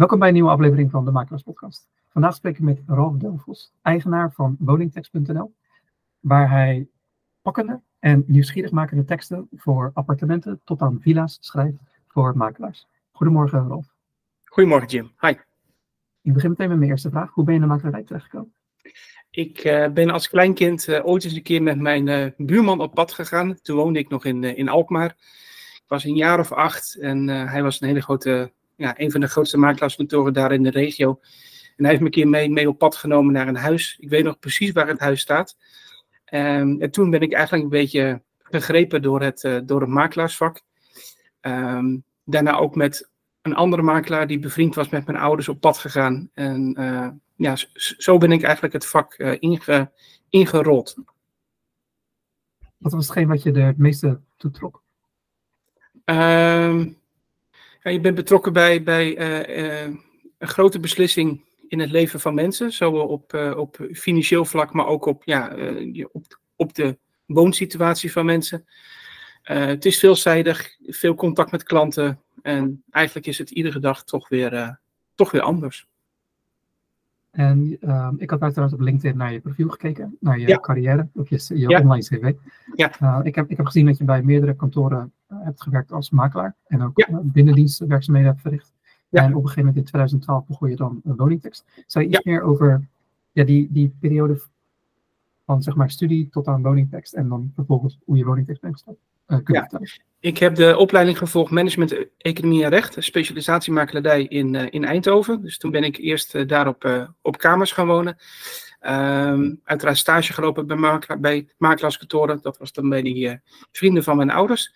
Welkom bij een nieuwe aflevering van de Makelaars Podcast. Vandaag spreek ik met Ralf Delvos, eigenaar van woningtekst.nl, waar hij pakkende en nieuwsgierigmakende teksten voor appartementen tot aan villa's schrijft voor makelaars. Goedemorgen Ralf. Goedemorgen Jim, hi. Ik begin meteen met mijn eerste vraag. Hoe ben je in de makelaarij terechtgekomen? Ik uh, ben als kleinkind uh, ooit eens een keer met mijn uh, buurman op pad gegaan. Toen woonde ik nog in, in Alkmaar. Ik was een jaar of acht en hij was een hele grote ja, een van de grootste makelaarskantoren daar in de regio. En hij heeft me een keer mee, mee op pad genomen naar een huis. Ik weet nog precies waar het huis staat. Um, en toen ben ik eigenlijk een beetje gegrepen door het, uh, door het makelaarsvak. Um, daarna ook met een andere makelaar die bevriend was met mijn ouders op pad gegaan. En uh, ja, zo ben ik eigenlijk het vak uh, inge, ingerold. Wat was hetgeen wat je er het meeste toe trok? Um, je bent betrokken bij, bij uh, uh, een grote beslissing in het leven van mensen. Zowel op, uh, op financieel vlak, maar ook op, ja, op, op de woonsituatie van mensen. het is veelzijdig, veel contact met klanten. En eigenlijk is het iedere dag toch weer, toch weer anders. En uh, ik had uiteraard op LinkedIn naar je profiel gekeken, naar je ja. carrière, op je, je ja. online cv. Ja. Uh, ik, heb, ik heb gezien dat je bij meerdere kantoren uh, hebt gewerkt als makelaar en ook ja. binnendienstwerkzaamheden hebt verricht. En op een gegeven moment in 2012 begon je dan een woningtekst. Zou je iets meer over ja, die, die periode van zeg maar studie tot aan woningtekst en dan vervolgens hoe je woningtekst bent gestart? Ik heb de opleiding gevolgd Management Economie en Recht, specialisatiemakeladij in, uh, in Eindhoven. Dus toen ben ik eerst uh, daar op, uh, op kamers gaan wonen. Um, uiteraard stage gelopen bij, makela bij makelaarskantoren. Dat was dan bij die vrienden van mijn ouders.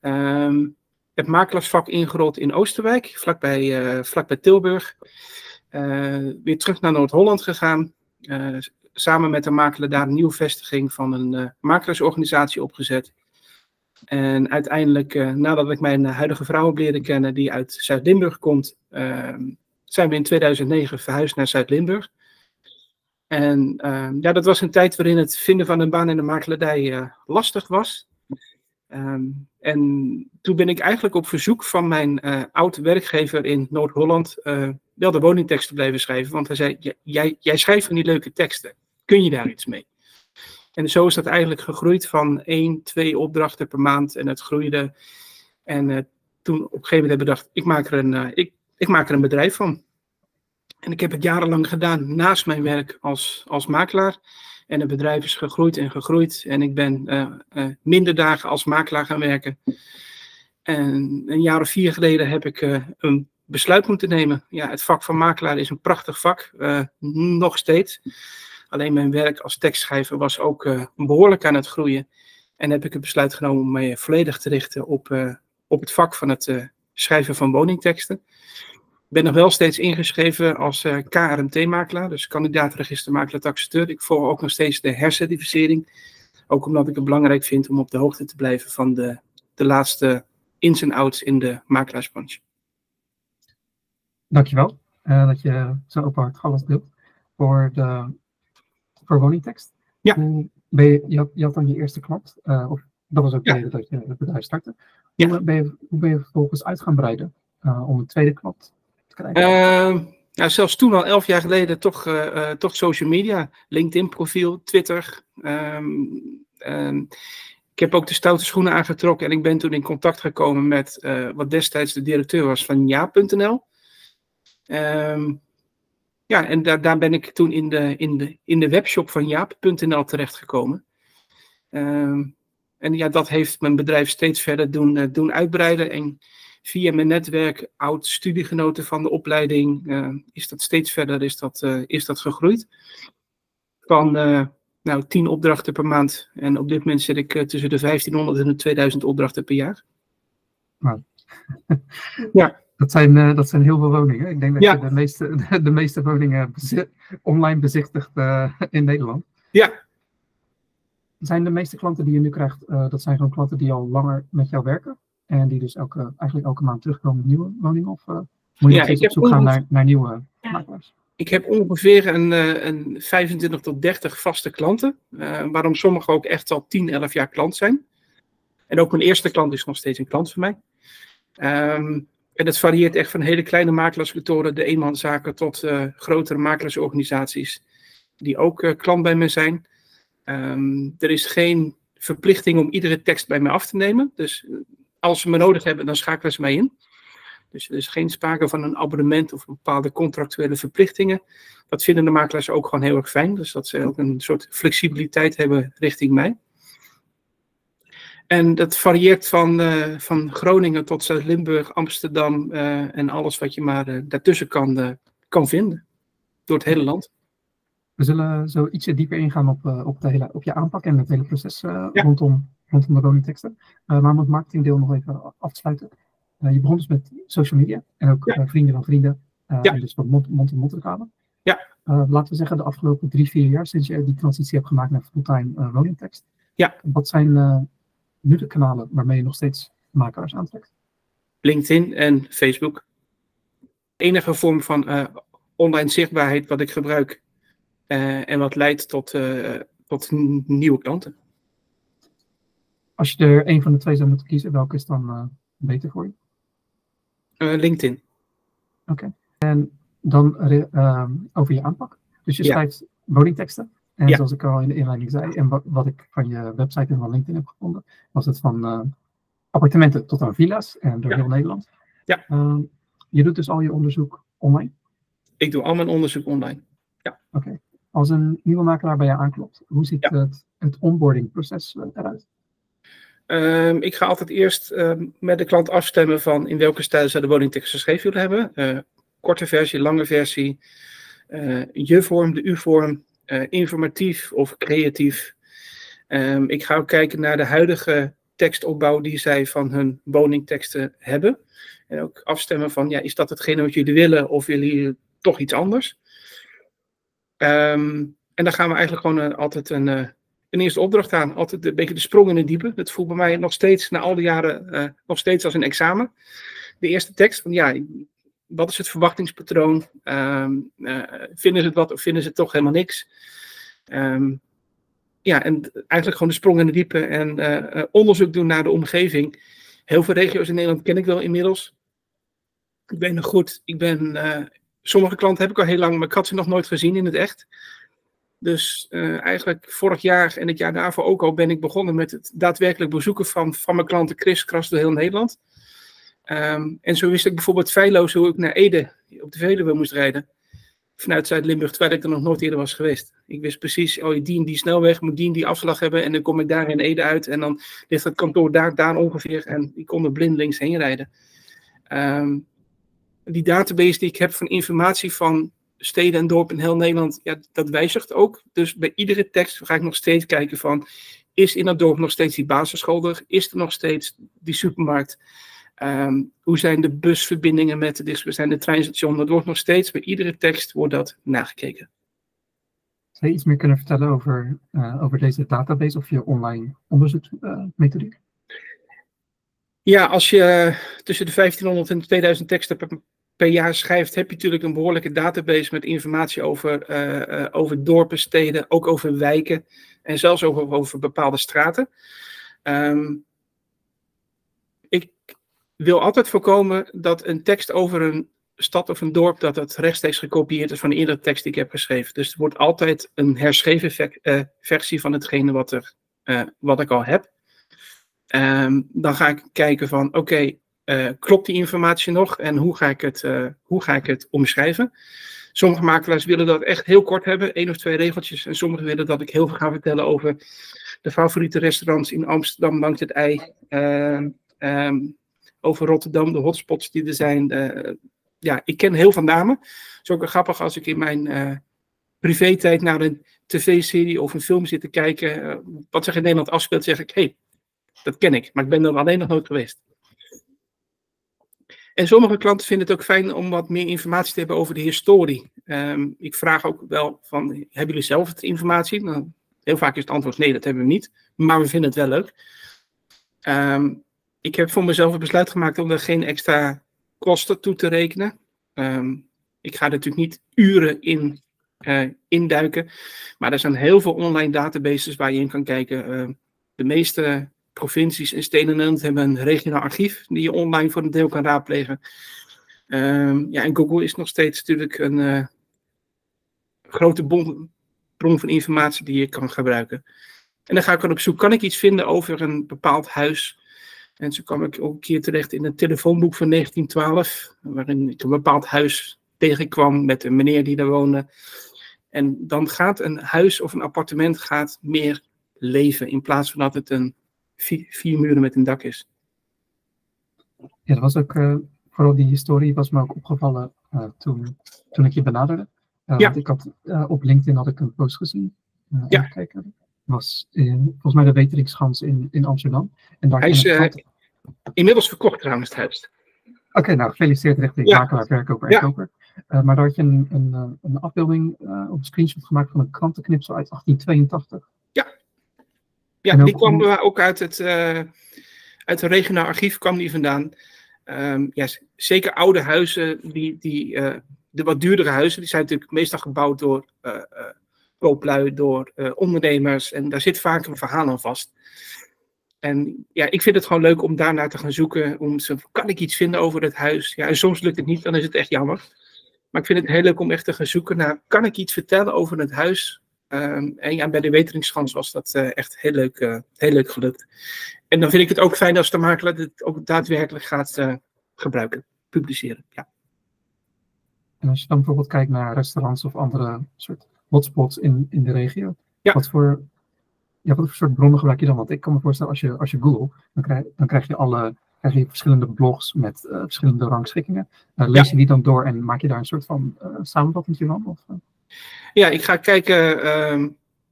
Um, het makelaarsvak ingerold in Oosterwijk, vlakbij, vlakbij Tilburg. weer terug naar Noord-Holland gegaan. samen met de makelaar daar een nieuwe vestiging van een makelaarsorganisatie opgezet. En uiteindelijk, uh, nadat ik mijn huidige vrouw heb leren kennen, die uit Zuid-Limburg komt, uh, zijn we in 2009 verhuisd naar Zuid-Limburg. En uh, ja, dat was een tijd waarin het vinden van een baan in de makelaardij eh, lastig was. Um, en toen ben ik eigenlijk op verzoek van mijn oude werkgever in Noord-Holland wel de woningteksten blijven schrijven. Want hij zei, jij, jij schrijft van die leuke teksten. Kun je daar iets mee? En zo is dat eigenlijk gegroeid van één, twee opdrachten per maand. En het groeide. En uh, toen op een gegeven moment heb ik bedacht, ik maak, er een, uh, ik, ik maak er een bedrijf van. En ik heb het jarenlang gedaan naast mijn werk als, als makelaar. En het bedrijf is gegroeid en gegroeid. En ik ben uh, minder dagen als makelaar gaan werken. En een jaar of vier geleden heb ik een besluit moeten nemen. Ja, het vak van makelaar is een prachtig vak, nog steeds. Alleen mijn werk als tekstschrijver was ook uh, behoorlijk aan het groeien. En heb ik het besluit genomen om mij volledig te richten op, uh, op het vak van het uh, schrijven van woningteksten. Ik ben nog wel steeds ingeschreven als KRMT-makelaar, dus kandidaatregistermakelaar taxateur. Ik volg ook nog steeds de hercertificering. Ook omdat ik het belangrijk vind om op de hoogte te blijven van de, de laatste ins en outs in de makelaarsbranche. Dankjewel uh, dat je zo openhartig alles deelt voor de voor woningtekst. Ja. Ben je, je, had, je had dan je eerste klant, uh, of dat was ook de reden dat je het bedrijf startte. Ja. Hoe, ben je, hoe ben je vervolgens uit gaan breiden uh, om een tweede klant te krijgen? Uh, ja, zelfs toen al elf jaar geleden toch, uh, toch social media, LinkedIn profiel, Twitter. Um, um, ik heb ook de stoute schoenen aangetrokken en ik ben toen in contact gekomen met wat destijds de directeur was van ja.nl. Um, ja, en daar, daar ben ik toen in de, in de, in de webshop van jaap.nl terechtgekomen. Uh, en ja, dat heeft mijn bedrijf steeds verder doen, uh, doen uitbreiden. En via mijn netwerk, oud studiegenoten van de opleiding, uh, is dat steeds verder is dat, uh, is dat gegroeid. Van nou, 10 opdrachten per maand. En op dit moment zit ik tussen de 1500 en de 2000 opdrachten per jaar. Nou. ja. Dat zijn, uh, dat zijn heel veel woningen. Ik denk dat ja. je de meeste, de, de meeste woningen online bezichtigt uh, in Nederland. Ja. Zijn de meeste klanten die je nu krijgt, uh, dat zijn gewoon klanten die al langer met jou werken? En die dus elke, eigenlijk elke maand terugkomen met nieuwe woningen? Of moet je ja, ik op zoek gaan naar, naar nieuwe ja. makelaars? Ik heb ongeveer een, een 25 tot 30 vaste klanten. waarom sommigen ook echt al 10, 11 jaar klant zijn. En ook mijn eerste klant is nog steeds een klant van mij. Um, en het varieert echt van hele kleine makelaarskantoren, de eenmanszaken, tot uh, grotere makelaarsorganisaties die ook uh, klant bij me zijn. Um, er is geen verplichting om iedere tekst bij mij af te nemen. Dus als ze me nodig hebben, dan schakelen ze mij in. Dus er is geen sprake van een abonnement of bepaalde contractuele verplichtingen. Dat vinden de makelaars ook gewoon heel erg fijn. Dus dat ze ook een soort flexibiliteit hebben richting mij. En dat varieert van, uh, van Groningen tot Zuid-Limburg, Amsterdam uh, en alles wat je maar uh, daartussen kan, kan vinden. Door het hele land. We zullen zo ietsje dieper ingaan op, op, de hele, op je aanpak en het hele proces rondom, rondom de woningteksten. maar om het marketingdeel nog even af te sluiten. je begon dus met social media en ook vrienden van vrienden. Ja. En dus wat mond-to-mond reclame. Ja. laten we zeggen de afgelopen drie, vier jaar sinds je die transitie hebt gemaakt naar fulltime woningtekst. Ja. Wat zijn nu de kanalen waarmee je nog steeds makelaars aantrekt? LinkedIn en Facebook. De enige vorm van uh, online zichtbaarheid wat ik gebruik uh, en wat leidt tot, uh, tot nieuwe klanten. Als je er een van de twee zou moeten kiezen, welke is dan beter voor je? LinkedIn. Oké. Okay. En dan over je aanpak. Dus je schrijft ja. woningteksten. En zoals ik al in de inleiding zei, en wat, wat, ik van je website en van LinkedIn heb gevonden, was het van uh, appartementen tot aan villa's en door heel Nederland. Ja. Uh, je doet dus al je onderzoek online? Ik doe al mijn onderzoek online. Ja. Oké. Als een nieuwe makelaar bij je aanklopt, hoe ziet het, het onboardingproces eh, eruit? Um, ik ga altijd eerst um, met de klant afstemmen van in welke stijl ze de woningtekst geschreven willen hebben. Uh, korte versie, lange versie, je vorm, de u-vorm, informatief of creatief. Um, ik ga ook kijken naar de huidige tekstopbouw die zij van hun woningteksten hebben. En ook afstemmen van, ja, is dat hetgene wat jullie willen of willen jullie toch iets anders? Um, en dan gaan we eigenlijk gewoon uh, altijd een, uh, een eerste opdracht aan. Altijd een beetje de sprong in het diepe. Dat voelt bij mij nog steeds, na al die jaren, nog steeds als een examen. De eerste tekst van, ja, wat is het verwachtingspatroon? Um, uh, vinden ze het wat of vinden ze het toch helemaal niks? Um, ja, en eigenlijk gewoon de sprong in de diepe en uh, onderzoek doen naar de omgeving. Heel veel regio's in Nederland ken ik wel inmiddels. Ik ben nog goed. Ik ben, sommige klanten heb ik al heel lang, maar ik had ze nog nooit gezien in het echt. Dus eigenlijk vorig jaar en het jaar daarvoor ook al ben ik begonnen met het daadwerkelijk bezoeken van, van mijn klanten kriskras door heel Nederland. Um, en zo wist ik bijvoorbeeld feilloos hoe ik naar Ede op de Veluwe moest rijden. Vanuit Zuid-Limburg, terwijl ik er nog nooit eerder was geweest. Ik wist precies, oh, die en die snelweg moet die en die afslag hebben. En dan kom ik daar in Ede uit. En dan ligt het kantoor daar, daar ongeveer. En ik kon er blindelings heen rijden. Um, die database die ik heb van informatie van steden en dorpen in heel Nederland, ja, dat wijzigt ook. Dus bij iedere tekst ga ik nog steeds kijken van, is in dat dorp nog steeds die basisschool er? Is er nog steeds die supermarkt? Um, hoe zijn de busverbindingen met de dichtstbijzijnde de treinstations? Dat wordt nog steeds, bij iedere tekst wordt dat nagekeken. Zou je iets meer kunnen vertellen over, uh, over deze database of je online onderzoeksmethodiek? Uh, ja, als je tussen de 1500 en 2000 teksten per, per, jaar schrijft, heb je natuurlijk een behoorlijke database met informatie over, uh, over dorpen, steden, ook over wijken en zelfs over, over bepaalde straten. Um, wil altijd voorkomen dat een tekst over een stad of een dorp, dat het rechtstreeks gekopieerd is van de eerdere tekst die ik heb geschreven. Dus er wordt altijd een herschreven uh, versie van hetgene wat, er, uh, wat ik al heb. Um, dan ga ik kijken van, oké, uh, klopt die informatie nog en hoe ga ik het, hoe ga ik het omschrijven? Sommige makelaars willen dat echt heel kort hebben, één of twee regeltjes. En sommigen willen dat ik heel veel ga vertellen over de favoriete restaurants in Amsterdam langs het ei. Um, over Rotterdam, de hotspots die er zijn. Uh, ja, ik ken heel veel namen. Het is ook grappig als ik in mijn uh, privé-tijd naar een tv-serie of een film zit te kijken. Uh, wat zich in Nederland afspeelt, zeg ik: hé, hey, dat ken ik, maar ik ben er alleen nog nooit geweest. En sommige klanten vinden het ook fijn om wat meer informatie te hebben over de historie. Um, ik vraag ook wel van, hebben jullie zelf het informatie? Nou, heel vaak is het antwoord nee, dat hebben we niet. Maar we vinden het wel leuk. Um, ik heb voor mezelf een besluit gemaakt om er geen extra kosten toe te rekenen. Um, ik ga er natuurlijk niet uren in uh, induiken. Maar er zijn heel veel online databases waar je in kan kijken. Uh, de meeste provincies en steden in Nederland hebben een regionaal archief die je online voor een deel kan raadplegen. Um, ja, en Google is nog steeds natuurlijk een uh, grote bron, bron, van informatie die je kan gebruiken. En dan ga ik dan op zoek, kan ik iets vinden over een bepaald huis? En zo kwam ik ook een keer terecht in een telefoonboek van 1912, waarin ik een bepaald huis tegenkwam met een meneer die daar woonde. En dan gaat een huis of een appartement gaat meer leven, in plaats van dat het een vier, muren met een dak is. Ja, dat was ook, uh, vooral die historie was me ook opgevallen uh, toen, toen ik je benaderde. Uh, ja. Want ik had, op LinkedIn had ik een post gezien. ja. Kijken. Was in, volgens mij de Weteringschans in, in Amsterdam. En daar Hij is inmiddels verkocht trouwens het huis. Oké, nou gefeliciteerd richting ja. makelaar, verkoper en koper. maar daar had je een, een, een afbeelding uh, op een screenshot gemaakt van een krantenknipsel uit 1882. Ja, ja, die kwam ook uit het, uit het regionaal archief kwam die vandaan. Um, ja, zeker oude huizen, die, die, de wat duurdere huizen, die zijn natuurlijk meestal gebouwd door kooplui, door ondernemers. En daar zit vaak een verhaal aan vast. En ja, ik vind het gewoon leuk om daarnaar te gaan zoeken. Om kan ik iets vinden over het huis? Ja, en soms lukt het niet, dan is het echt jammer. Maar ik vind het heel leuk om echt te gaan zoeken naar, kan ik iets vertellen over het huis Um, en ja, bij de Weteringsschans was dat uh, echt heel leuk, uh, heel leuk gelukt. En dan vind ik het ook fijn als de makelaar het ook daadwerkelijk gaat gebruiken, publiceren. Ja. En als je dan bijvoorbeeld kijkt naar restaurants of andere soort hotspots in, in de regio, ja. wat, voor, ja, wat voor soort bronnen gebruik je dan? Want ik kan me voorstellen, als je, als je Google, dan krijg, dan krijg je alle krijg je verschillende blogs met verschillende rangschikkingen. lees je die dan door en maak je daar een soort van samenvatting van? Of, ja, ik ga kijken ehm,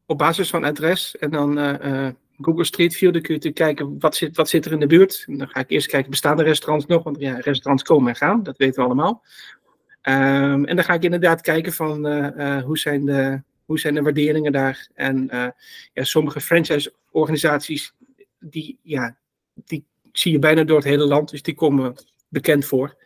op basis van adres en dan uh, Google Street View. Dan kun je kijken wat zit, wat zit er in de buurt. En dan ga ik eerst kijken, bestaan de restaurants nog? Want ja, restaurants komen en gaan, dat weten we allemaal. Um, en dan ga ik inderdaad kijken van uh, hoe, zijn de, hoe zijn de waarderingen daar. En ja, sommige franchise-organisaties, die, ja, die zie je bijna door het hele land, dus die komen bekend voor.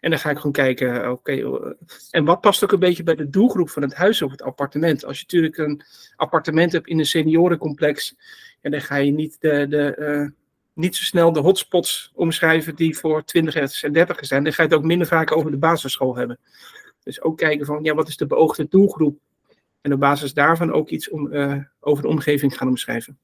En dan ga ik gewoon kijken, oké, eh, en wat past ook een beetje bij de doelgroep van het huis of het appartement. Als je natuurlijk een appartement hebt in een seniorencomplex, en dan ga je niet, de, de, niet zo snel de hotspots omschrijven die voor 20 en 30 zijn. Dan ga je het ook minder vaak over de basisschool hebben. Dus ook kijken van, ja, wat is de beoogde doelgroep? En op basis daarvan ook iets om, uh, over de omgeving gaan omschrijven.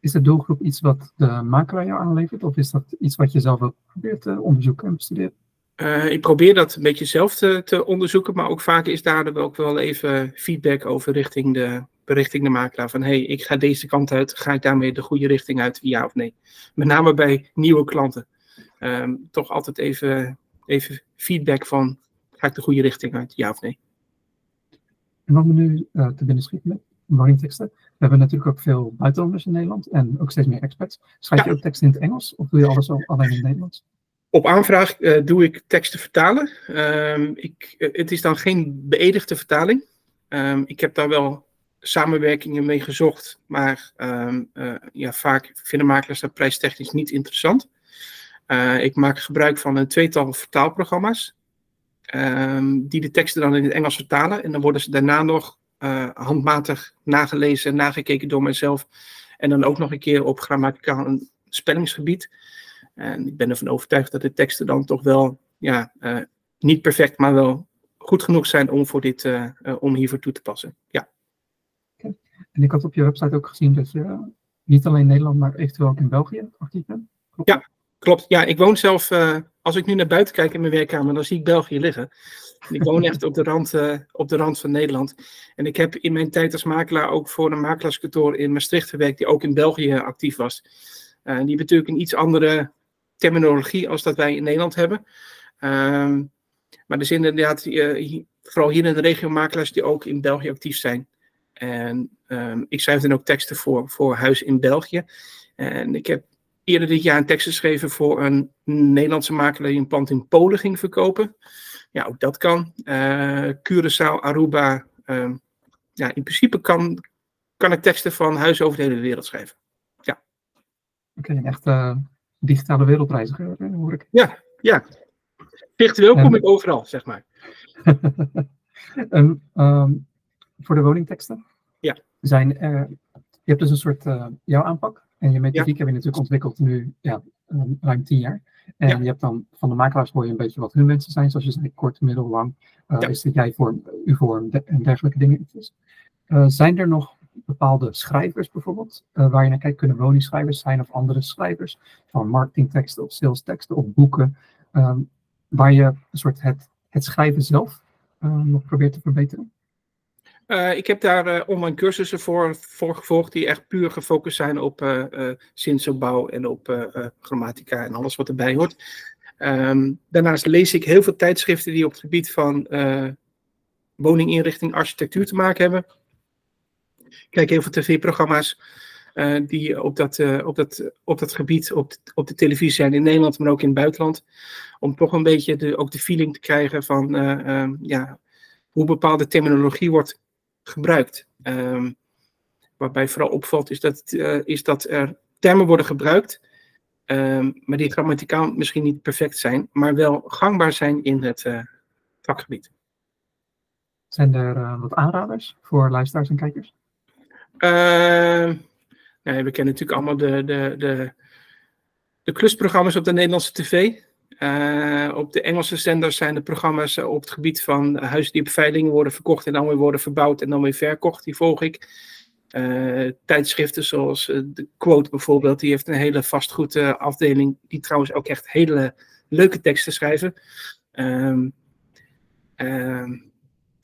Is de doelgroep iets wat de makelaar jou aanlevert? Of is dat iets wat je zelf ook probeert te onderzoeken en bestuderen? Uh, ik probeer dat een beetje zelf te, te, onderzoeken, maar ook vaak is daar ook wel even feedback over richting de, richting de makelaar. Van hey, ik ga deze kant uit, ga ik daarmee de goede richting uit, ja of nee? Met name bij nieuwe klanten. Um, toch altijd even, even feedback van, ga ik de goede richting uit, ja of nee? En wat me nu uh, te binnen schiet met woningteksten. We hebben natuurlijk ook veel buitenlanders in Nederland en ook steeds meer experts. Schrijf je ook teksten in het Engels of doe je alles alleen in het Nederlands? Op aanvraag uh, doe ik teksten vertalen. Um, ik, uh, het is dan geen beëdigde vertaling. Um, ik heb daar wel samenwerkingen mee gezocht, maar um, uh, ja, vaak vinden makelaars dat prijstechnisch niet interessant. ik maak gebruik van een tweetal vertaalprogramma's, die de teksten dan in het Engels vertalen. En dan worden ze daarna nog handmatig nagelezen en nagekeken door mezelf. En dan ook nog een keer op grammaticaal en spellingsgebied. En ik ben ervan overtuigd dat de teksten dan toch wel, ja, niet perfect, maar wel goed genoeg zijn om, voor dit, om hiervoor toe te passen. Ja. En ik had op je website ook gezien dat je niet alleen in Nederland, maar eventueel ook in België actief bent. Klopt ja, klopt. Ja, ik woon zelf, als ik nu naar buiten kijk in mijn werkkamer, dan zie ik België liggen. En ik woon echt op de, rand, op de rand van Nederland. En ik heb in mijn tijd als makelaar ook voor een makelaarskantoor in Maastricht gewerkt, die ook in België actief was. die hebben natuurlijk een iets andere terminologie als dat wij in Nederland hebben. Um, maar er zijn inderdaad, vooral hier in de regio, makelaars die ook in België actief zijn. En um, ik schrijf dan ook teksten voor, voor Huis in België. En ik heb eerder dit jaar een tekst geschreven voor een Nederlandse makelaar die een pand in Polen ging verkopen. Ja, ook dat kan. Uh, Curaçao, Aruba. Um, ja, in principe kan, kan ik teksten van huizen over de hele wereld schrijven. Ja. Oké, okay, echt uh, digitale wereldreiziger, hoor ik. Ja, ja. Virtueel kom ik overal, zeg maar. en, um, voor de woningteksten? Ja. Zijn er, je hebt dus een soort uh, jouw aanpak. En je methodiek heb je natuurlijk ontwikkeld nu ja, ruim tien jaar. En je hebt dan van de makelaars hoor je een beetje wat hun wensen zijn, zoals je zei, kort, middel, lang. Uh, Is dit jij vorm, uw vorm en dergelijke dingen. Uh, zijn er nog bepaalde schrijvers bijvoorbeeld, uh, waar je naar kijkt, kunnen woningschrijvers zijn of andere schrijvers van marketingteksten of salesteksten of boeken, um, waar je een soort het, het schrijven zelf nog probeert te verbeteren? Uh, ik heb daar uh, online cursussen voor, gevolgd die echt puur gefocust zijn op uh, zinsopbouw en op grammatica en alles wat erbij hoort. Um, daarnaast lees ik heel veel tijdschriften die op het gebied van woninginrichting, architectuur te maken hebben. Ik kijk heel veel tv-programma's die op dat, op, dat, op dat gebied op de, op de televisie zijn in Nederland, maar ook in het buitenland. Om toch een beetje de, ook de feeling te krijgen van ehm, ja, hoe bepaalde terminologie wordt gebruikt. Um, waarbij vooral opvalt is dat, uh, is dat er termen worden gebruikt, um, maar die grammaticaal misschien niet perfect zijn, maar wel gangbaar zijn in het uh, vakgebied. Zijn er uh, wat aanraders voor luisteraars en kijkers? Ehm, nee, we kennen natuurlijk allemaal de, de, de, de klusprogramma's op de Nederlandse tv. Uh, op de Engelse zenders zijn de programma's uh, op het gebied van huizen die op veiling worden verkocht en dan weer worden verbouwd en dan weer verkocht. Die volg ik. Uh, tijdschriften zoals de Quote bijvoorbeeld, die heeft een hele vastgoedafdeling, die trouwens ook echt hele leuke teksten schrijven. Um,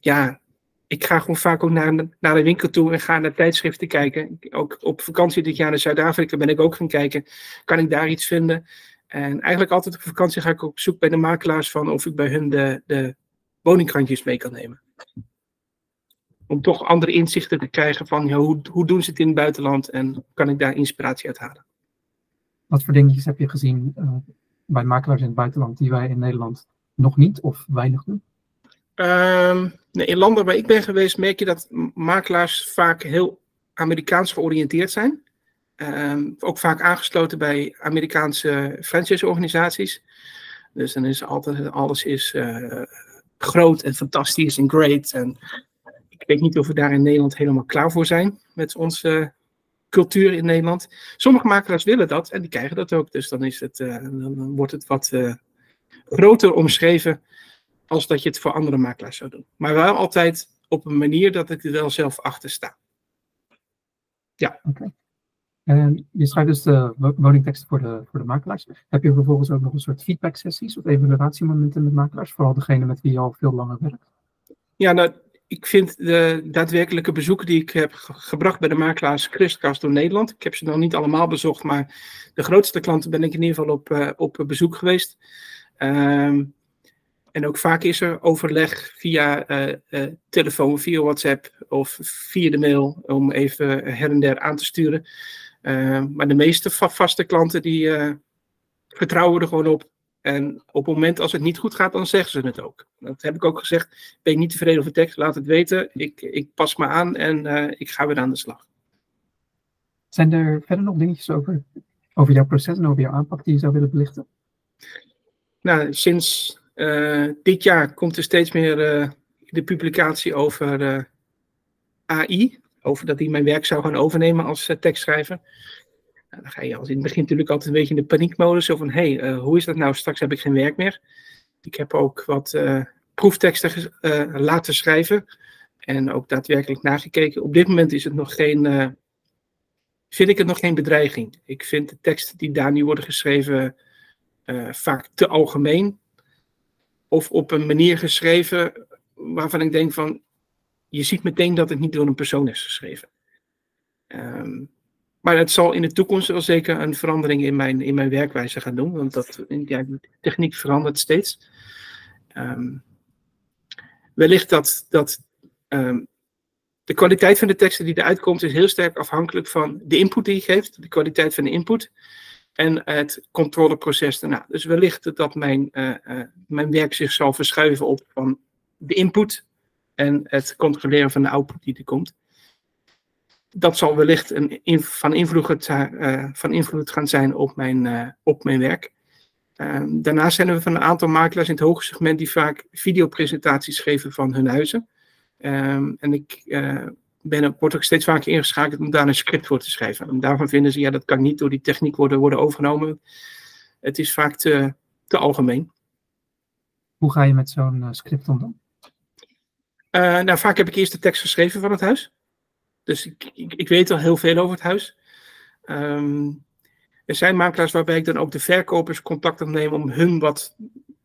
ja, ik ga gewoon vaak ook naar, naar de winkel toe en ga naar tijdschriften kijken. Ook op vakantie dit jaar naar Zuid-Afrika ben ik ook gaan kijken. Kan ik daar iets vinden? En eigenlijk altijd op vakantie ga ik op zoek bij de makelaars van of ik bij hun de, de woningkrantjes mee kan nemen. Om toch andere inzichten te krijgen van ja, hoe, hoe doen ze het in het buitenland en kan ik daar inspiratie uit halen. Wat voor dingetjes heb je gezien uh, bij makelaars in het buitenland die wij in Nederland nog niet of weinig doen? Um, nee, in landen waar ik ben geweest merk je dat makelaars vaak heel Amerikaans georiënteerd zijn. Um, ook vaak aangesloten bij Amerikaanse franchise-organisaties. Dus dan is altijd, alles is uh, groot en fantastisch en great. En ik weet niet of we daar in Nederland helemaal klaar voor zijn met onze cultuur in Nederland. Sommige makelaars willen dat en die krijgen dat ook. Dus dan, is het, uh, dan wordt het wat uh, groter omschreven als dat je het voor andere makelaars zou doen. Maar wel altijd op een manier dat ik er wel zelf achter sta. Ja. Okay. En je schrijft dus de woningteksten voor de, voor de makelaars. Heb je vervolgens ook nog een soort feedback sessies of evaluatiemomenten met makelaars, vooral degene met wie je al veel langer werkt? Ja, nou, ik vind de daadwerkelijke bezoeken die ik heb gebracht bij de makelaars Christkast door Nederland. Ik heb ze nog niet allemaal bezocht, maar de grootste klanten ben ik in ieder geval op, uh, op bezoek geweest. Um, en ook vaak is er overleg via uh, uh, telefoon, via WhatsApp of via de mail om even her en der aan te sturen. Uh, maar de meeste va vaste klanten die uh, vertrouwen er gewoon op. En op het moment als het niet goed gaat, dan zeggen ze het ook. Dat heb ik ook gezegd. Ben je niet tevreden over de tekst, laat het weten. Ik, ik pas me aan en uh, ik ga weer aan de slag. Zijn er verder nog dingetjes over, over jouw proces en over jouw aanpak die je zou willen belichten? Nou, sinds dit jaar komt er steeds meer de publicatie over AI over dat hij mijn werk zou gaan overnemen als uh, tekstschrijver. Nou, dan ga je als in het begin natuurlijk altijd een beetje in de paniekmodus. Zo van, hé, hey, uh, hoe is dat nou? Straks heb ik geen werk meer. Ik heb ook wat uh, proefteksten laten schrijven. En ook daadwerkelijk nagekeken. Op dit moment is het nog geen, vind ik het nog geen bedreiging. Ik vind de teksten die daar nu worden geschreven vaak te algemeen. Of op een manier geschreven waarvan ik denk van, je ziet meteen dat het niet door een persoon is geschreven. Um, maar het zal in de toekomst wel zeker een verandering in mijn, in mijn werkwijze gaan doen, want dat, ja, techniek verandert steeds. Um, wellicht dat, dat um, de kwaliteit van de teksten die eruit komt, is heel sterk afhankelijk van de input die je geeft, de kwaliteit van de input en het controleproces daarna. Dus wellicht dat mijn, uh, uh, mijn werk zich zal verschuiven op van de input en het controleren van de output die er komt. Dat zal wellicht een van, invloed, uh, van invloed gaan zijn op mijn, uh, op mijn werk. Uh, daarnaast zijn er van een aantal makelaars in het hoge segment die vaak videopresentaties geven van hun huizen. Um, en ik, ben, word ook steeds vaker ingeschakeld om daar een script voor te schrijven. En daarvan vinden ze, ja, dat kan niet door die techniek worden, worden overgenomen. Het is vaak te, te algemeen. Hoe ga je met zo'n script om dan? Uh, nou, vaak heb ik eerst de tekst geschreven van het huis. Dus ik, ik, ik weet al heel veel over het huis. Um, er zijn makelaars waarbij ik dan ook de verkopers contact opneem om hun wat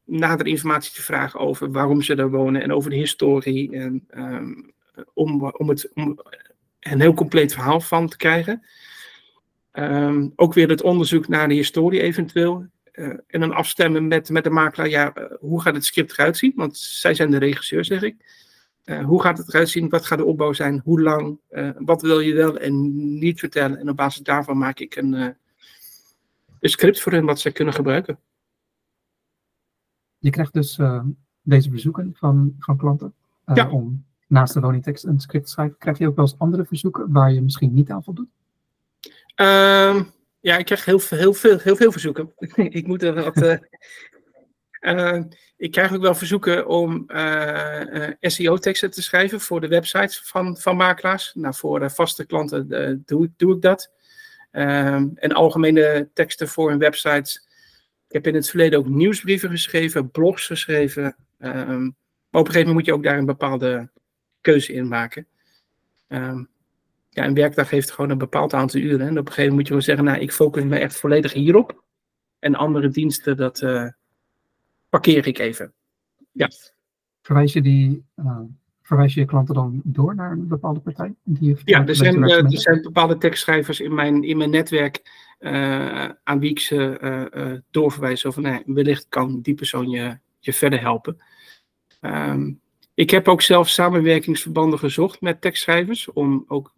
nader informatie te vragen over waarom ze daar wonen en over de historie. En um, om, om, het, om een heel compleet verhaal van te krijgen. Um, ook weer het onderzoek naar de historie eventueel. Uh, en dan afstemmen met, met de makelaar, ja, uh, hoe gaat het script eruit zien? Want zij zijn de regisseur, zeg ik. Uh, hoe gaat het eruit zien? Wat gaat de opbouw zijn? Hoe lang? wat wil je wel en niet vertellen? En op basis daarvan maak ik een, een script voor hen wat zij kunnen gebruiken. Je krijgt dus deze bezoeken van, van klanten ja. om naast de woningtekst een script te schrijven. Krijg je ook wel eens andere verzoeken waar je misschien niet aan voldoet? Um, ja, ik krijg heel, heel, veel, heel veel verzoeken. ik moet er wat. Uh, ik krijg ook wel verzoeken om uh, SEO-teksten te schrijven voor de websites van, van makelaars. Nou, voor vaste klanten doe, doe ik dat. Ehm, en algemene teksten voor hun websites. Ik heb in het verleden ook nieuwsbrieven geschreven, blogs geschreven. Um, maar op een gegeven moment moet je ook daar een bepaalde keuze in maken. Ja, een werkdag heeft gewoon een bepaald aantal uren. En op een gegeven moment moet je wel zeggen, nou, ik focus me echt volledig hierop. En andere diensten, dat parkeer ik even. Ja. Verwijs je die, uh, verwijs je, je klanten dan door naar een bepaalde partij? Die ja, er zijn, uh, er zijn bepaalde tekstschrijvers in mijn, in mijn netwerk aan wie ik ze doorverwijs. Of nee, wellicht kan die persoon je, je verder helpen. Um, ik heb ook zelf samenwerkingsverbanden gezocht met tekstschrijvers om ook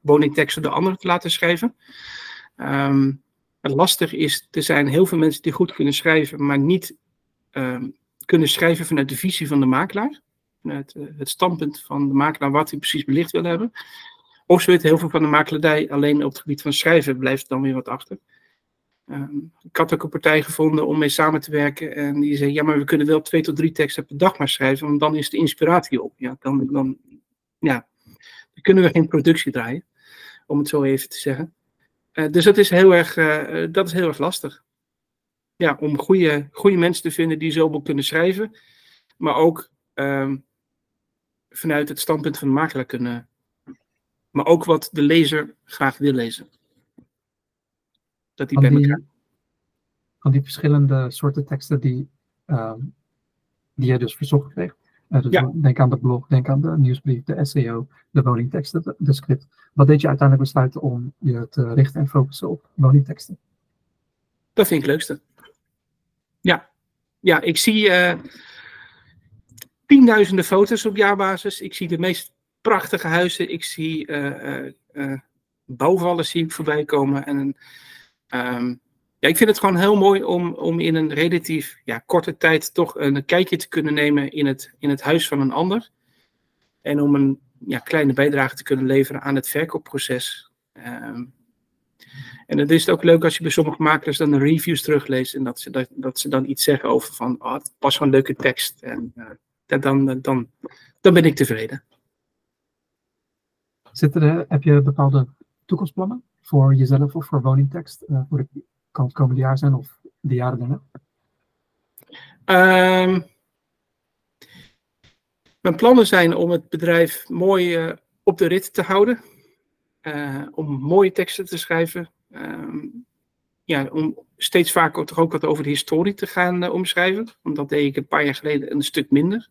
woningteksten de anderen te laten schrijven. Um, lastig is, er zijn heel veel mensen die goed kunnen schrijven, maar niet kunnen schrijven vanuit de visie van de makelaar. Vanuit uh, het standpunt van de makelaar wat hij precies belicht wil hebben. Of ze weten heel veel van de makelaardij, alleen op het gebied van schrijven blijft dan weer wat achter. Um, ik had ook een partij gevonden om mee samen te werken. En die zei: Ja, maar we kunnen wel twee tot drie teksten per dag maar schrijven, want dan is de inspiratie op. Ja, dan, dan, ja, dan kunnen we geen productie draaien, om het zo even te zeggen. Uh, dus dat is heel erg, uh, dat is heel erg lastig. Ja, om goede, goede mensen te vinden die zoveel kunnen schrijven, maar ook um, vanuit het standpunt van de makelaar kunnen. Maar ook wat de lezer graag wil lezen dat die van bij elkaar. Van die verschillende soorten teksten die, uh, die jij dus verzocht kreeg. Uh, dus ja. Denk aan de blog, denk aan de nieuwsbrief, de SEO, de woningteksten, de, de, script. Wat deed je uiteindelijk besluiten om je te richten en focussen op woningteksten? Dat vind ik het leukste. Ja, ja ik zie uh, tienduizenden foto's op jaarbasis. Ik zie de meest prachtige huizen. Ik zie uh, bouwvallen zie ik voorbij komen. En Um, ja, ik vind het gewoon heel mooi om, om in een relatief ja, korte tijd toch een kijkje te kunnen nemen in het, in het huis van een ander. En om een ja, kleine bijdrage te kunnen leveren aan het verkoopproces. Um, en het is ook leuk als je bij sommige makelaars dan de reviews terugleest en dat ze, dat, dat ze dan iets zeggen over van, oh, het was gewoon een leuke tekst. En uh, dan, dan, dan, dan ben ik tevreden. Zitten er, heb je bepaalde toekomstplannen? voor jezelf of voor woningtekst uh, voor het, kan het komende jaar zijn of de jaren daarna? Um, mijn plannen zijn om het bedrijf mooi uh, op de rit te houden. Uh, om mooie teksten te schrijven. Um, ja, om steeds vaker toch ook wat over de historie te gaan omschrijven. Want dat deed ik een paar jaar geleden een stuk minder.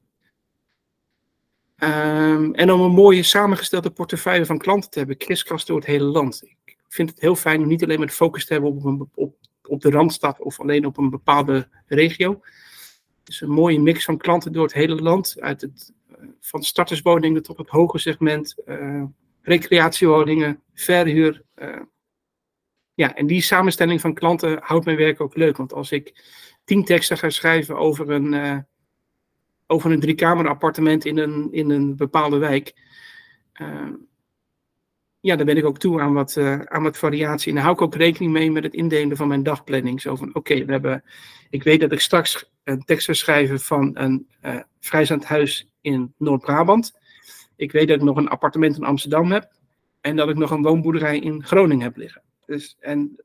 Um, en om een mooie samengestelde portefeuille van klanten te hebben, kriskast door het hele land. Ik vind het heel fijn om niet alleen maar de focus te hebben op, een, op, op de Randstad of alleen op een bepaalde regio. Dus een mooie mix van klanten door het hele land. Uit het, uh, van starterswoningen tot het hoge segment, recreatiewoningen, verhuur. Uh, ja, en die samenstelling van klanten houdt mijn werk ook leuk. Want als ik tien teksten ga schrijven over een, over een driekamer appartement in een, in een bepaalde wijk ja, dan ben ik ook toe aan wat, uh, aan wat variatie. En dan hou ik ook rekening mee met het indelen van mijn dagplanning. Zo van, oké, we hebben, ik weet dat ik straks een tekst ga schrijven van een uh, huis in Noord-Brabant. Ik weet dat ik nog een appartement in Amsterdam heb en dat ik nog een woonboerderij in Groningen heb liggen. Dus, en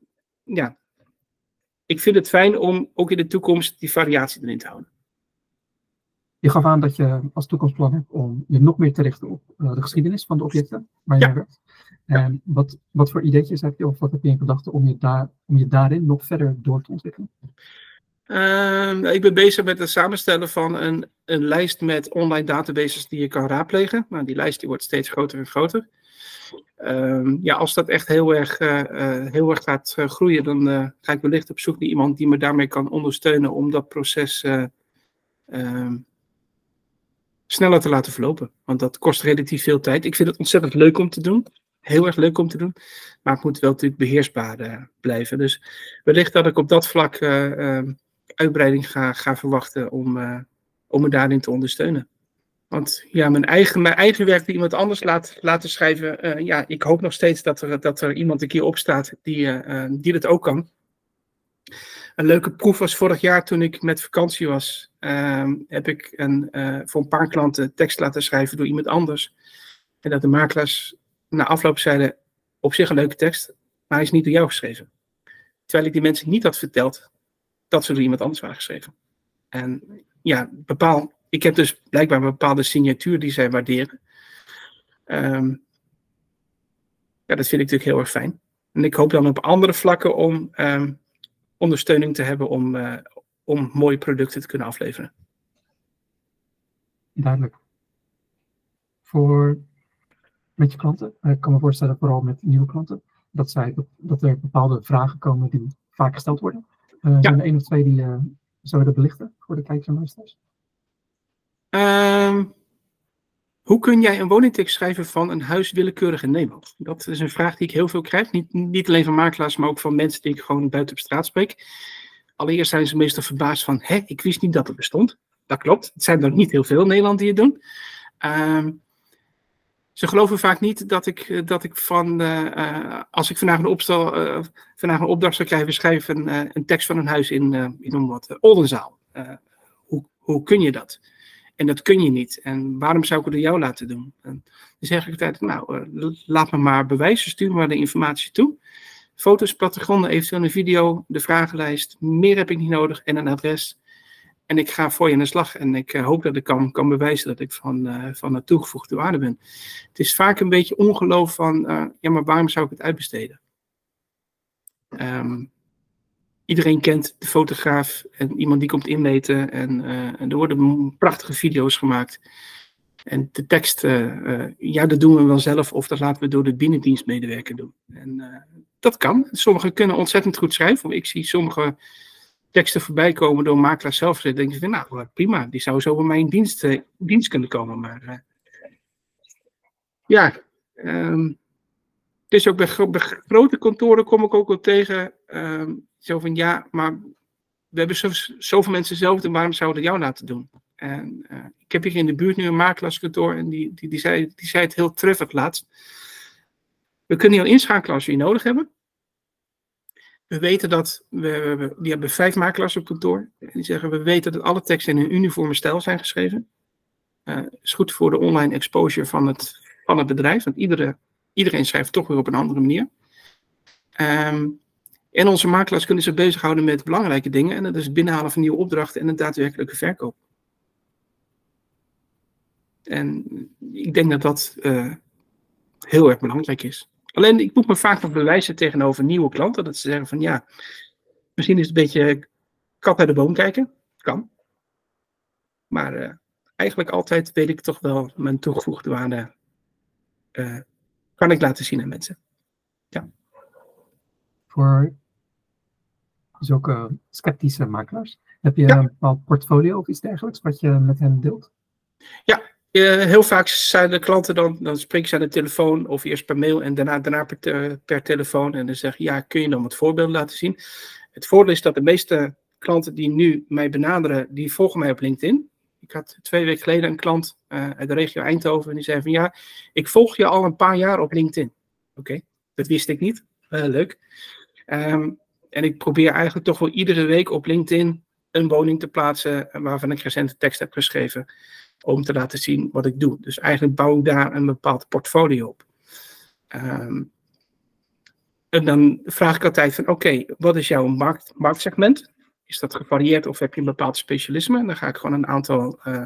ja, ik vind het fijn om ook in de toekomst die variatie erin te houden. Je gaf aan dat je als toekomstplan hebt om je nog meer te richten op uh, de geschiedenis van de objecten waar je ja. werkt. En wat, wat voor ideetjes heb je of wat heb je in gedachten om je, daar, om je daarin nog verder door te ontwikkelen? Uh, ik ben bezig met het samenstellen van een, een lijst met online databases die je kan raadplegen. Nou, die lijst die wordt steeds groter en groter. Uh, ja, als dat echt heel erg, uh, heel erg gaat uh, groeien, dan ga ik wellicht op zoek naar iemand die me daarmee kan ondersteunen om dat proces ehm, sneller te laten verlopen. Want dat kost relatief veel tijd. Ik vind het ontzettend leuk om te doen. Heel erg leuk om te doen. Maar het moet wel natuurlijk beheersbaar blijven. Dus wellicht dat ik op dat vlak ehm, uitbreiding ga, verwachten om, om me daarin te ondersteunen. Want ja, mijn eigen, mijn eigen werk die iemand anders laat, laten schrijven. Uh, ja, ik hoop nog steeds dat er, dat er iemand een keer opstaat die, uh, die dat ook kan. Een leuke proef was vorig jaar toen ik met vakantie was. Uh, heb ik een, voor een paar klanten tekst laten schrijven door iemand anders. En dat de makelaars na afloop zeiden: op zich een leuke tekst, maar hij is niet door jou geschreven. Terwijl ik die mensen niet had verteld dat ze door iemand anders waren geschreven. En ja, bepaal ik heb dus blijkbaar een bepaalde signatuur die zij waarderen. Um, ja, dat vind ik natuurlijk heel erg fijn. En ik hoop dan op andere vlakken om um, ondersteuning te hebben om, uh, om mooie producten te kunnen afleveren. Duidelijk. Voor met je klanten, ik kan me voorstellen, vooral met nieuwe klanten, dat, zij, dat er bepaalde vragen komen die vaak gesteld worden. Uh, ja. Zijn er één of twee die uh, zouden belichten voor de kijkers en luisteraars? Um, hoe kun jij een woningtekst schrijven van een huis willekeurig in Nederland? Dat is een vraag die ik heel veel krijg. Niet, niet alleen van makelaars, maar ook van mensen die ik gewoon buiten op straat spreek. Allereerst zijn ze meestal verbaasd van, hé, ik wist niet dat het bestond. Dat klopt. Het zijn er niet heel veel in Nederland die het doen. Um, ze geloven vaak niet dat ik, dat ik van, uh, uh, als ik vandaag een, opstel, vandaag een opdracht zou krijgen, schrijf een, een tekst van een huis in, in wat, Oldenzaal. hoe, hoe kun je dat? En dat kun je niet. En waarom zou ik het door jou laten doen? En dan zeg ik altijd, nou, laat me maar bewijzen, stuur maar de informatie toe. Foto's, plattegronden, eventueel een video, de vragenlijst. Meer heb ik niet nodig en een adres. En ik ga voor je aan de slag. En ik uh, hoop dat ik kan, kan bewijzen dat ik van, uh, van de toegevoegde waarde ben. Het is vaak een beetje ongeloof van, ja, maar waarom zou ik het uitbesteden? Um, iedereen kent de fotograaf en iemand die komt inmeten. En, en er worden prachtige video's gemaakt. En de tekst, ja, dat doen we wel zelf of dat laten we door de binnendienstmedewerker doen. En dat kan. Sommigen kunnen ontzettend goed schrijven. Ik zie sommige teksten voorbij komen door makelaars zelf. Dan denk je, nou prima, die zou zo bij mij in dienst, dienst kunnen komen. Maar ja, um, ook bij, grote kantoren kom ik ook wel tegen. Um, zo van ja, maar we hebben zo, zoveel mensen zelf, en waarom zouden we jou laten doen? En ik heb hier in de buurt nu een makelaarskantoor en die, die, die, zei, die zei het heel treffend laatst. We kunnen jou inschakelen als we je nodig hebben. We weten dat, we, die hebben vijf makelaars op kantoor. Die zeggen, we weten dat alle teksten in een uniforme stijl zijn geschreven. Uh, is goed voor de online exposure van het, van bedrijf, want iedere, iedereen schrijft toch weer op een andere manier. Um, en onze makelaars kunnen zich bezighouden met belangrijke dingen. En dat is het binnenhalen van nieuwe opdrachten en een daadwerkelijke verkoop. En ik denk dat dat uh, heel erg belangrijk is. Alleen ik moet me vaak nog bewijzen tegenover nieuwe klanten. Dat ze zeggen van ja, misschien is het een beetje kat uit de boom kijken. Kan. Maar uh, eigenlijk altijd weet ik toch wel mijn toegevoegde waarde. Uh, kan ik laten zien aan mensen. Ja. Voor zulke sceptische makelaars. Heb je een bepaald portfolio of iets dergelijks wat je met hen deelt? Ja, heel vaak zijn de klanten dan, dan spreken ze aan de telefoon of eerst per mail en daarna, daarna per, per telefoon en dan zeggen ja, kun je dan wat voorbeelden laten zien? Het voordeel is dat de meeste klanten die nu mij benaderen, die volgen mij op LinkedIn. Ik had twee weken geleden een klant uh, uit de regio Eindhoven en die zei van ja, ik volg je al een paar jaar op LinkedIn. Oké, dat wist ik niet. Uh, leuk. Um, en ik probeer eigenlijk toch wel iedere week op LinkedIn een woning te plaatsen waarvan ik recent tekst heb geschreven. Om te laten zien wat ik doe. Dus eigenlijk bouw ik daar een bepaald portfolio op. Um, en dan vraag ik altijd van oké, wat is jouw markt, marktsegment? Is dat gevarieerd of heb je een bepaald specialisme? En dan ga ik gewoon een aantal, uh,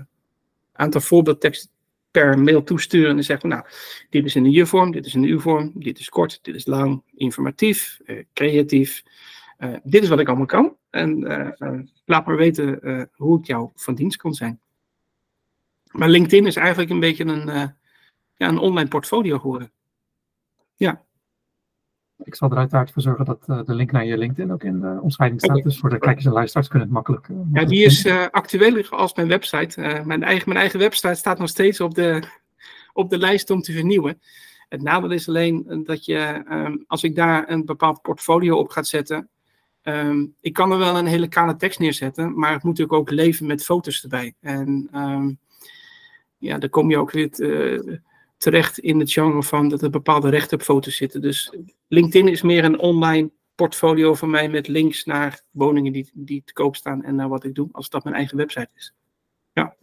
aantal voorbeeldteksten per mail toesturen en dan zeggen nou, dit is in de je-vorm, dit is in de u-vorm, dit is kort, dit is lang, informatief, uh, creatief. Uh, dit is wat ik allemaal kan. En laat maar weten hoe ik jou van dienst kan zijn. Maar LinkedIn is eigenlijk een beetje een, ja, een online portfolio geworden. Ja. Ik zal er uiteraard voor zorgen dat uh, de link naar je LinkedIn ook in de omschrijving staat. Dus voor de kijkers en luisteraars kunnen het makkelijk. Uh, ja, die is actueler als mijn website. mijn, eigen, mijn eigen website staat nog steeds op de, op de lijst om te vernieuwen. Het nadeel is alleen dat je, um, als ik daar een bepaald portfolio op ga zetten, um, ik kan er wel een hele kale tekst neerzetten, maar het moet natuurlijk ook leven met foto's erbij. En um, ja, dan kom je ook weer terecht in het genre van dat er bepaalde rechten op foto's zitten. Dus LinkedIn is meer een online portfolio van mij met links naar woningen die, die te koop staan en naar wat ik doe, als dat mijn eigen website is. Ja.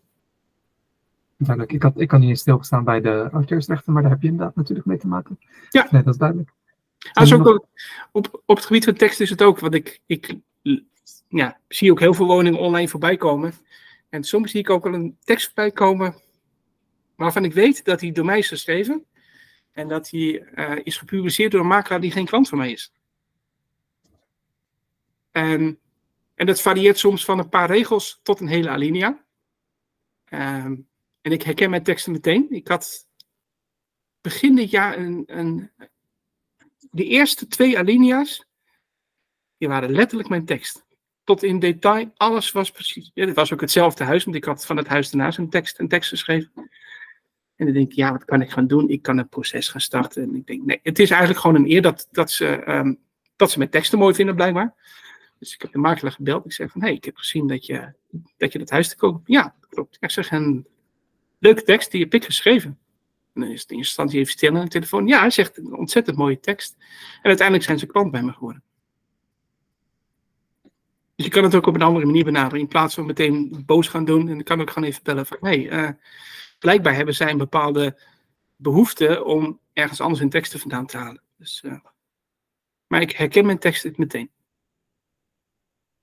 Duidelijk. Ik, had, ik kan niet eens stilgestaan bij de auteursrechten, maar daar heb je inderdaad natuurlijk mee te maken. Ja. Nee, dat is duidelijk. Als ook op, op het gebied van tekst is het ook, want ik, ik ja, zie ook heel veel woningen online voorbij komen. En soms zie ik ook wel een tekst voorbij komen waarvan ik weet dat hij door mij is geschreven en dat hij uh, is gepubliceerd door een makelaar die geen klant van mij is. En, en dat varieert soms van een paar regels tot een hele alinea. Um, en ik herken mijn teksten meteen. Ik had begin dit jaar een, een, de eerste twee alinea's, die waren letterlijk mijn tekst. Tot in detail, alles was precies. Ja, was ook hetzelfde huis, want ik had van het huis daarnaast een tekst, een tekst geschreven. En dan denk ik, ja, wat kan ik gaan doen? Ik kan het proces gaan starten. En ik denk, nee, het is eigenlijk gewoon een eer dat, dat, ze, um, dat ze mijn teksten mooi vinden, blijkbaar. Dus ik heb de makelaar gebeld. Ik zeg van, hé, hey, ik heb gezien dat je, dat je dat huis te koop Ja, klopt. Ik zeg, een leuke tekst, die heb ik geschreven. En dan is het in eerste instantie even stil aan de telefoon. Ja, hij zegt, een ontzettend mooie tekst. En uiteindelijk zijn ze klant bij me geworden. Dus je kan het ook op een andere manier benaderen. In plaats van meteen boos gaan doen. En dan kan ik gewoon even bellen van, hé, uh, blijkbaar hebben zij een bepaalde behoefte om ergens anders hun teksten vandaan te halen. Dus, uh, maar ik herken mijn teksten meteen.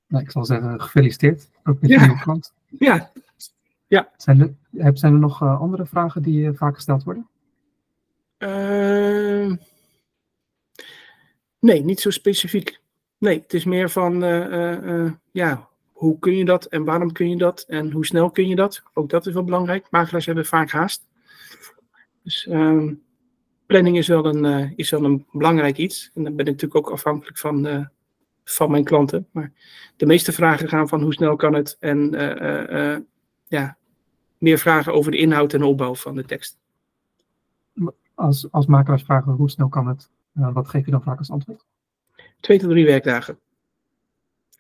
Nou, ik zal zeggen, gefeliciteerd. Ook met ja. je klant. Ja. ja. Zijn, er, zijn er nog uh, andere vragen die uh, vaak gesteld worden? Ehm, nee, niet zo specifiek. Nee, het is meer van, ja, hoe kun je dat en waarom kun je dat en hoe snel kun je dat? Ook dat is wel belangrijk. Makelaars hebben vaak haast. Dus uh, planning is wel, een, uh, is wel een belangrijk iets. En dan ben ik natuurlijk ook afhankelijk van, uh, van mijn klanten. Maar de meeste vragen gaan van hoe snel kan het en uh, ja, meer vragen over de inhoud en opbouw van de tekst. Als, als makelaars vragen hoe snel kan het, wat geef je dan vaak als antwoord? Twee tot drie werkdagen.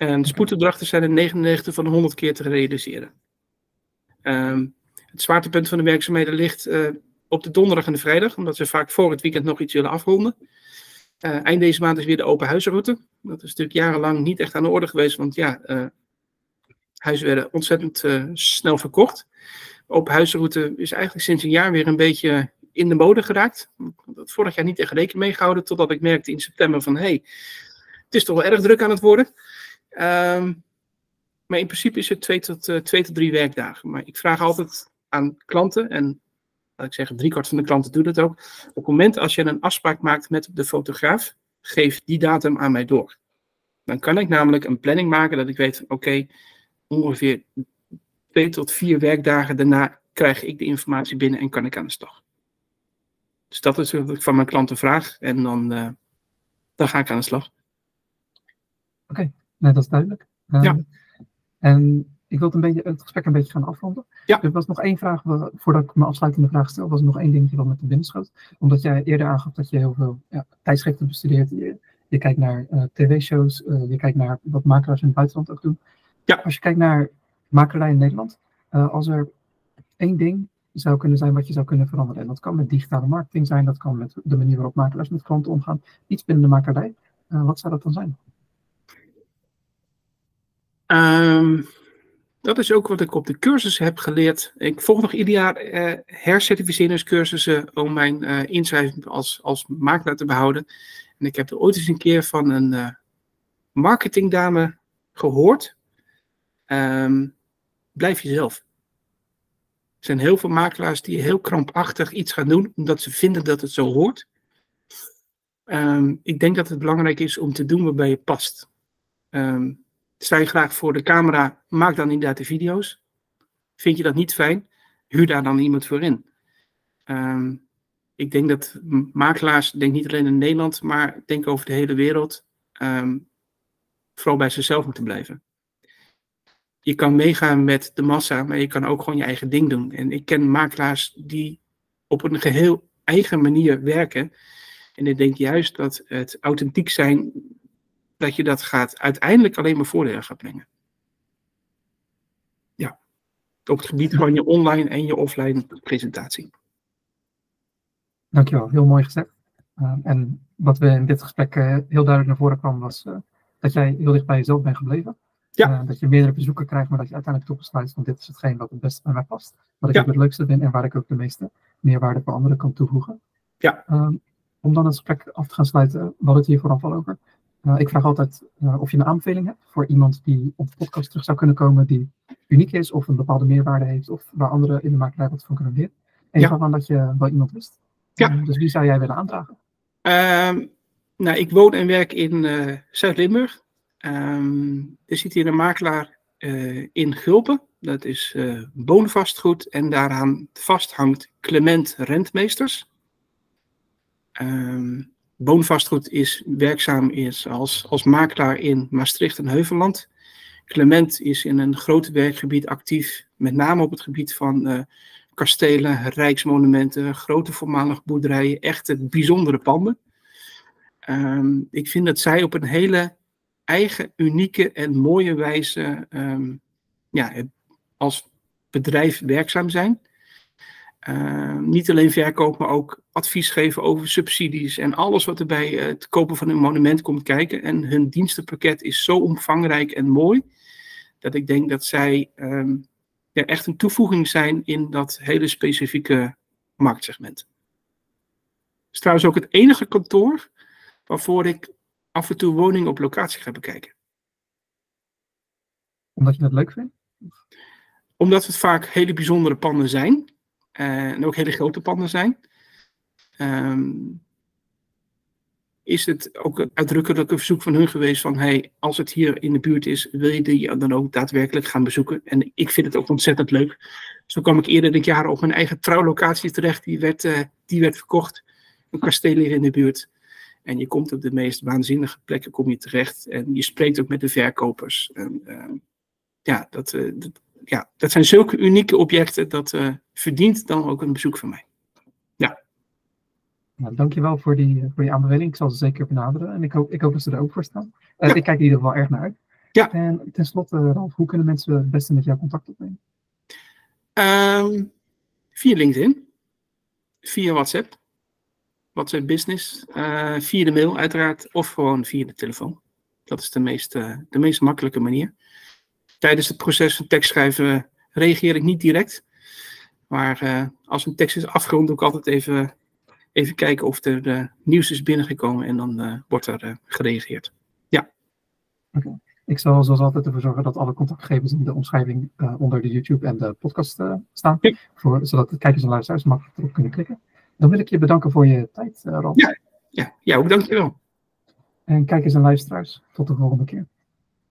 En spoedopdrachten zijn in 99 van de 100 keer te realiseren. Um, het zwaartepunt van de werkzaamheden ligt uh, op de donderdag en de vrijdag, omdat we vaak voor het weekend nog iets willen afronden. Uh, eind deze maand is weer de open huizenroute. Dat is natuurlijk jarenlang niet echt aan de orde geweest, want ja, uh, huizen werden ontzettend snel verkocht. Open huizenroute is eigenlijk sinds een jaar weer een beetje in de mode geraakt. Dat vorig jaar niet echt rekening mee gehouden, totdat ik merkte in september van hé, hey, het is toch wel erg druk aan het worden. Um, maar in principe is het twee tot, uh, twee tot drie werkdagen. Maar ik vraag altijd aan klanten, en laat ik zeggen, driekwart van de klanten doen dat ook. Op het moment als je een afspraak maakt met de fotograaf, geef die datum aan mij door. Dan kan ik namelijk een planning maken dat ik weet, oké, ongeveer twee tot vier werkdagen daarna krijg ik de informatie binnen en kan ik aan de slag. Dus dat is wat ik van mijn klanten vraag en dan, uh, dan ga ik aan de slag. Oké, Nee, dat is duidelijk. Um, ja. En ik wil het, een beetje, het gesprek een beetje gaan afronden. Ja. Er was nog één vraag, voordat ik mijn afsluitende vraag stel, was er nog één dingetje wat met de binnenschoot. Omdat jij eerder aangaf dat je heel veel ja, tijdschriften bestudeert. Je, je kijkt naar uh, tv-shows, uh, je kijkt naar wat makelaars in het buitenland ook doen. Ja. Als je kijkt naar makelarij in Nederland, als er één ding zou kunnen zijn wat je zou kunnen veranderen. En dat kan met digitale marketing zijn, dat kan met de manier waarop makelaars met klanten omgaan. Iets binnen de makelarij. wat zou dat dan zijn? Um, dat is ook wat ik op de cursussen heb geleerd. Ik volg nog ieder jaar uh, hercertificeringscursussen om mijn uh, inschrijving als, als makelaar te behouden. En ik heb er ooit eens een keer van een uh, marketingdame gehoord. Um, blijf jezelf. Er zijn heel veel makelaars die heel krampachtig iets gaan doen omdat ze vinden dat het zo hoort. Um, ik denk dat het belangrijk is om te doen waarbij je past. Um, sta je graag voor de camera, maak dan inderdaad de video's. Vind je dat niet fijn, huur daar dan iemand voor in. Um, ik denk dat makelaars, denk niet alleen in Nederland, maar denk over de hele wereld, vooral bij zichzelf moeten blijven je kan meegaan met de massa, maar je kan ook gewoon je eigen ding doen. En ik ken makelaars die op een geheel eigen manier werken. En ik denk juist dat het authentiek zijn, dat je dat gaat uiteindelijk alleen maar voordelen gaat brengen. Ja, op het gebied van je online en je offline presentatie. Dankjewel, heel mooi gezegd. Uh, en wat we in dit gesprek uh, heel duidelijk naar voren kwam, was uh, dat jij heel dicht bij jezelf bent gebleven. Ja. Uh, dat je meerdere bezoeken krijgt, maar dat je uiteindelijk toch besluit van dit is hetgeen wat het beste bij mij past. Wat ik ook het leukste vind en waar ik ook de meeste meerwaarde voor anderen kan toevoegen. Ja. Um, om dan het gesprek af te gaan sluiten, we hadden het hier vooraf al over. Uh, ik vraag altijd uh, of je een aanbeveling hebt voor iemand die op de podcast terug zou kunnen komen, die uniek is of een bepaalde meerwaarde heeft of waar anderen in de makerij wat van kunnen leren. En je gaf aan dat je wel iemand wist. Ja. Uh, dus wie zou jij willen aandragen? Um, nou, ik woon en werk in Zuid-Limburg. Um, er zit hier een makelaar in Gulpen. Dat is woonvastgoed en daaraan vasthangt Clement Rentmeesters. Um, woonvastgoed is werkzaam is als, als makelaar in Maastricht en Heuvelland. Clement is in een groot werkgebied actief, met name op het gebied van uh, kastelen, rijksmonumenten, grote voormalige boerderijen, echte bijzondere panden. Um, ik vind dat zij op een hele eigen, unieke en mooie wijze um, ja, als bedrijf werkzaam zijn. Uh, niet alleen verkoop, maar ook advies geven over subsidies en alles wat er bij het kopen van een monument komt kijken. En hun dienstenpakket is zo omvangrijk en mooi, dat ik denk dat zij um, ja, echt een toevoeging zijn in dat hele specifieke marktsegment. Het is trouwens ook het enige kantoor waarvoor ik af en toe woningen op locatie ga bekijken. Omdat je dat leuk vindt? Omdat het vaak hele bijzondere panden zijn. Uh, en ook hele grote panden zijn. Um, is het ook een uitdrukkelijke verzoek van hun geweest van hey, als het hier in de buurt is, wil je die dan ook daadwerkelijk gaan bezoeken? En ik vind het ook ontzettend leuk. Zo kwam ik eerder dit jaar op mijn eigen trouwlocatie terecht, die werd, uh, die werd verkocht. Een kasteel hier in de buurt. En je komt op de meest waanzinnige plekken kom je terecht. En je spreekt ook met de verkopers. En, uh, ja, dat, uh, dat, ja, dat zijn zulke unieke objecten. Dat uh, verdient dan ook een bezoek van mij. Ja. Nou, dankjewel voor die, voor die aanbeveling. Ik zal ze zeker benaderen. En ik hoop, ik hoop dat ze er ook voor staan. Ja. Ik kijk in ieder geval erg naar uit. Ja. En tenslotte, Ralf, hoe kunnen mensen het beste met jou contact opnemen? Um, via LinkedIn. Via WhatsApp. WhatsApp Business. Uh, via de mail uiteraard. Of gewoon via de telefoon. Dat is de meest, de meest makkelijke manier. Tijdens het proces van tekstschrijven reageer ik niet direct. Maar uh, als een tekst is afgerond, doe ik altijd even, even kijken of er nieuws is binnengekomen. En dan wordt er gereageerd. Ja. Oké. Okay. Ik zal zoals altijd ervoor zorgen dat alle contactgegevens in de omschrijving onder de YouTube en de podcast staan. Ja. Voor, zodat de kijkers en luisteraars makkelijk erop kunnen klikken. Dan wil ik je bedanken voor je tijd, uh, Rob. Ja, ja, ja ook dankjewel. En kijkers en luisteraars, tot de volgende keer.